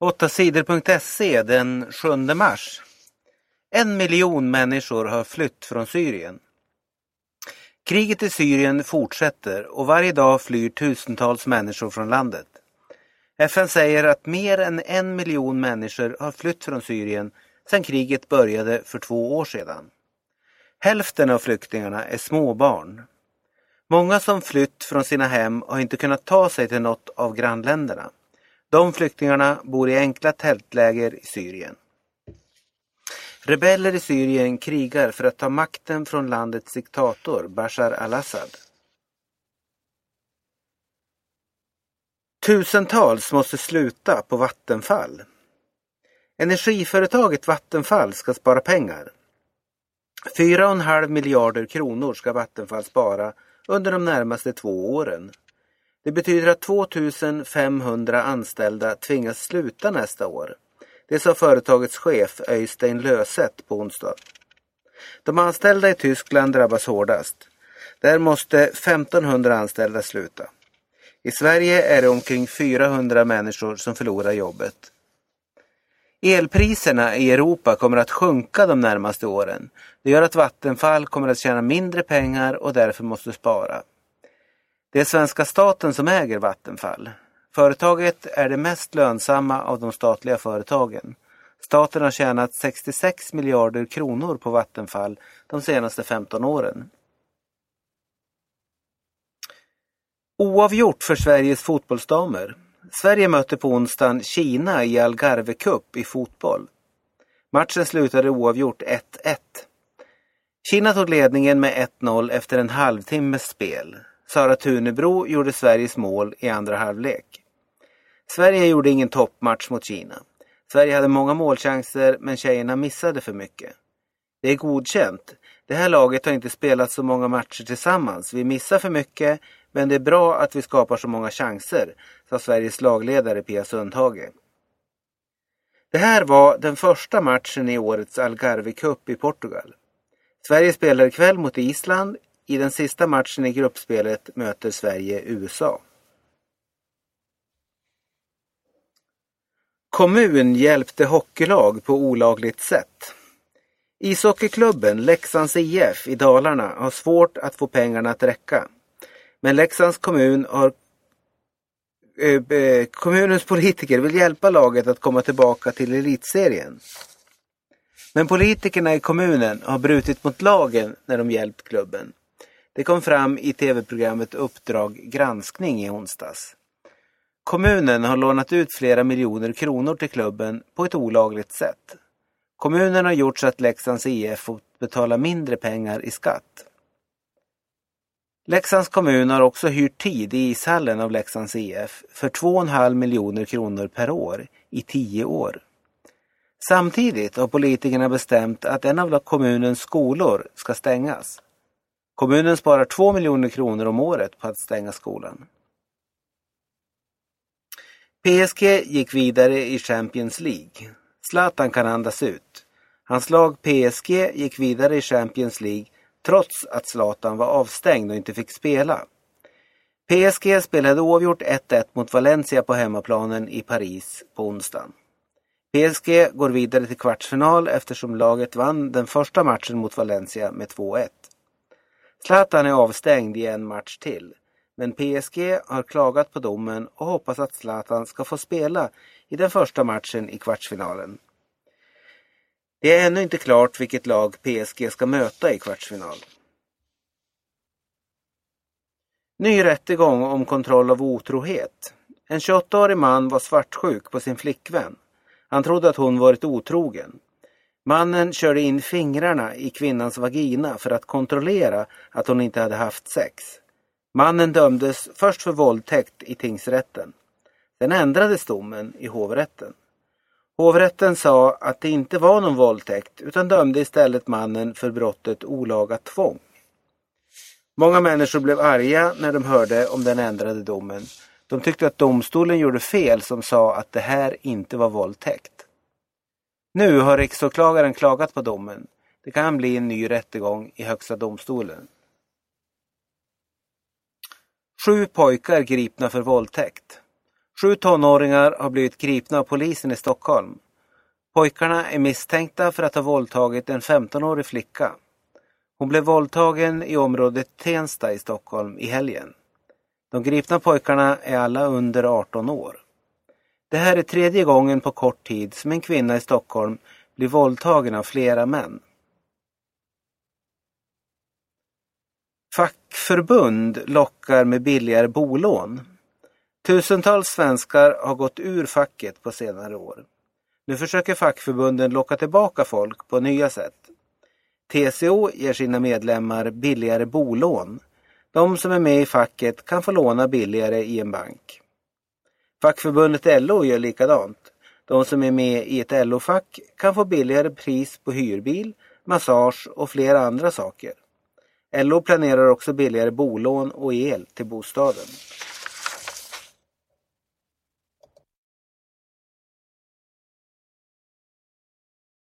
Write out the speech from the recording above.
8sidor.se den 7 mars. En miljon människor har flytt från Syrien. Kriget i Syrien fortsätter och varje dag flyr tusentals människor från landet. FN säger att mer än en miljon människor har flytt från Syrien sedan kriget började för två år sedan. Hälften av flyktingarna är småbarn. Många som flytt från sina hem har inte kunnat ta sig till något av grannländerna. De flyktingarna bor i enkla tältläger i Syrien. Rebeller i Syrien krigar för att ta makten från landets diktator Bashar al-Assad. Tusentals måste sluta på Vattenfall. Energiföretaget Vattenfall ska spara pengar. 4,5 miljarder kronor ska Vattenfall spara under de närmaste två åren. Det betyder att 2500 anställda tvingas sluta nästa år. Det sa företagets chef Öystein Löset på onsdag. De anställda i Tyskland drabbas hårdast. Där måste 1500 anställda sluta. I Sverige är det omkring 400 människor som förlorar jobbet. Elpriserna i Europa kommer att sjunka de närmaste åren. Det gör att Vattenfall kommer att tjäna mindre pengar och därför måste spara. Det är svenska staten som äger Vattenfall. Företaget är det mest lönsamma av de statliga företagen. Staten har tjänat 66 miljarder kronor på Vattenfall de senaste 15 åren. Oavgjort för Sveriges fotbollsdamer. Sverige mötte på onsdagen Kina i Algarve Cup i fotboll. Matchen slutade oavgjort 1-1. Kina tog ledningen med 1-0 efter en halvtimmes spel. Sara Tunebro gjorde Sveriges mål i andra halvlek. Sverige gjorde ingen toppmatch mot Kina. Sverige hade många målchanser men tjejerna missade för mycket. Det är godkänt. Det här laget har inte spelat så många matcher tillsammans. Vi missar för mycket men det är bra att vi skapar så många chanser, sa Sveriges lagledare Pia Sundhage. Det här var den första matchen i årets Algarve Cup i Portugal. Sverige spelar ikväll mot Island. I den sista matchen i gruppspelet möter Sverige USA. Kommun hjälpte hockeylag på olagligt sätt. Ishockeyklubben Leksands IF i Dalarna har svårt att få pengarna att räcka. Men Leksands kommun har eh, eh, Kommunens politiker vill hjälpa laget att komma tillbaka till elitserien. Men politikerna i kommunen har brutit mot lagen när de hjälpt klubben. Det kom fram i tv-programmet Uppdrag granskning i onsdags. Kommunen har lånat ut flera miljoner kronor till klubben på ett olagligt sätt. Kommunen har gjort så att Leksands IF fått betala mindre pengar i skatt. Leksands kommun har också hyrt tid i ishallen av Leksands IF för 2,5 miljoner kronor per år i tio år. Samtidigt har politikerna bestämt att en av kommunens skolor ska stängas. Kommunen sparar 2 miljoner kronor om året på att stänga skolan. PSG gick vidare i Champions League. Zlatan kan andas ut. Hans lag PSG gick vidare i Champions League trots att Zlatan var avstängd och inte fick spela. PSG spelade oavgjort 1-1 mot Valencia på hemmaplanen i Paris på onsdagen. PSG går vidare till kvartsfinal eftersom laget vann den första matchen mot Valencia med 2-1. Zlatan är avstängd i en match till. Men PSG har klagat på domen och hoppas att Zlatan ska få spela i den första matchen i kvartsfinalen. Det är ännu inte klart vilket lag PSG ska möta i kvartsfinal. Ny rättegång om kontroll av otrohet. En 28-årig man var svartsjuk på sin flickvän. Han trodde att hon varit otrogen. Mannen körde in fingrarna i kvinnans vagina för att kontrollera att hon inte hade haft sex. Mannen dömdes först för våldtäkt i tingsrätten. Sen ändrades domen i hovrätten. Hovrätten sa att det inte var någon våldtäkt utan dömde istället mannen för brottet olaga tvång. Många människor blev arga när de hörde om den ändrade domen. De tyckte att domstolen gjorde fel som sa att det här inte var våldtäkt. Nu har riksåklagaren klagat på domen. Det kan bli en ny rättegång i Högsta domstolen. Sju pojkar gripna för våldtäkt. Sju tonåringar har blivit gripna av polisen i Stockholm. Pojkarna är misstänkta för att ha våldtagit en 15-årig flicka. Hon blev våldtagen i området Tensta i Stockholm i helgen. De gripna pojkarna är alla under 18 år. Det här är tredje gången på kort tid som en kvinna i Stockholm blir våldtagen av flera män. Fackförbund lockar med billigare bolån. Tusentals svenskar har gått ur facket på senare år. Nu försöker fackförbunden locka tillbaka folk på nya sätt. TCO ger sina medlemmar billigare bolån. De som är med i facket kan få låna billigare i en bank. Fackförbundet LO gör likadant. De som är med i ett LO-fack kan få billigare pris på hyrbil, massage och flera andra saker. LO planerar också billigare bolån och el till bostaden.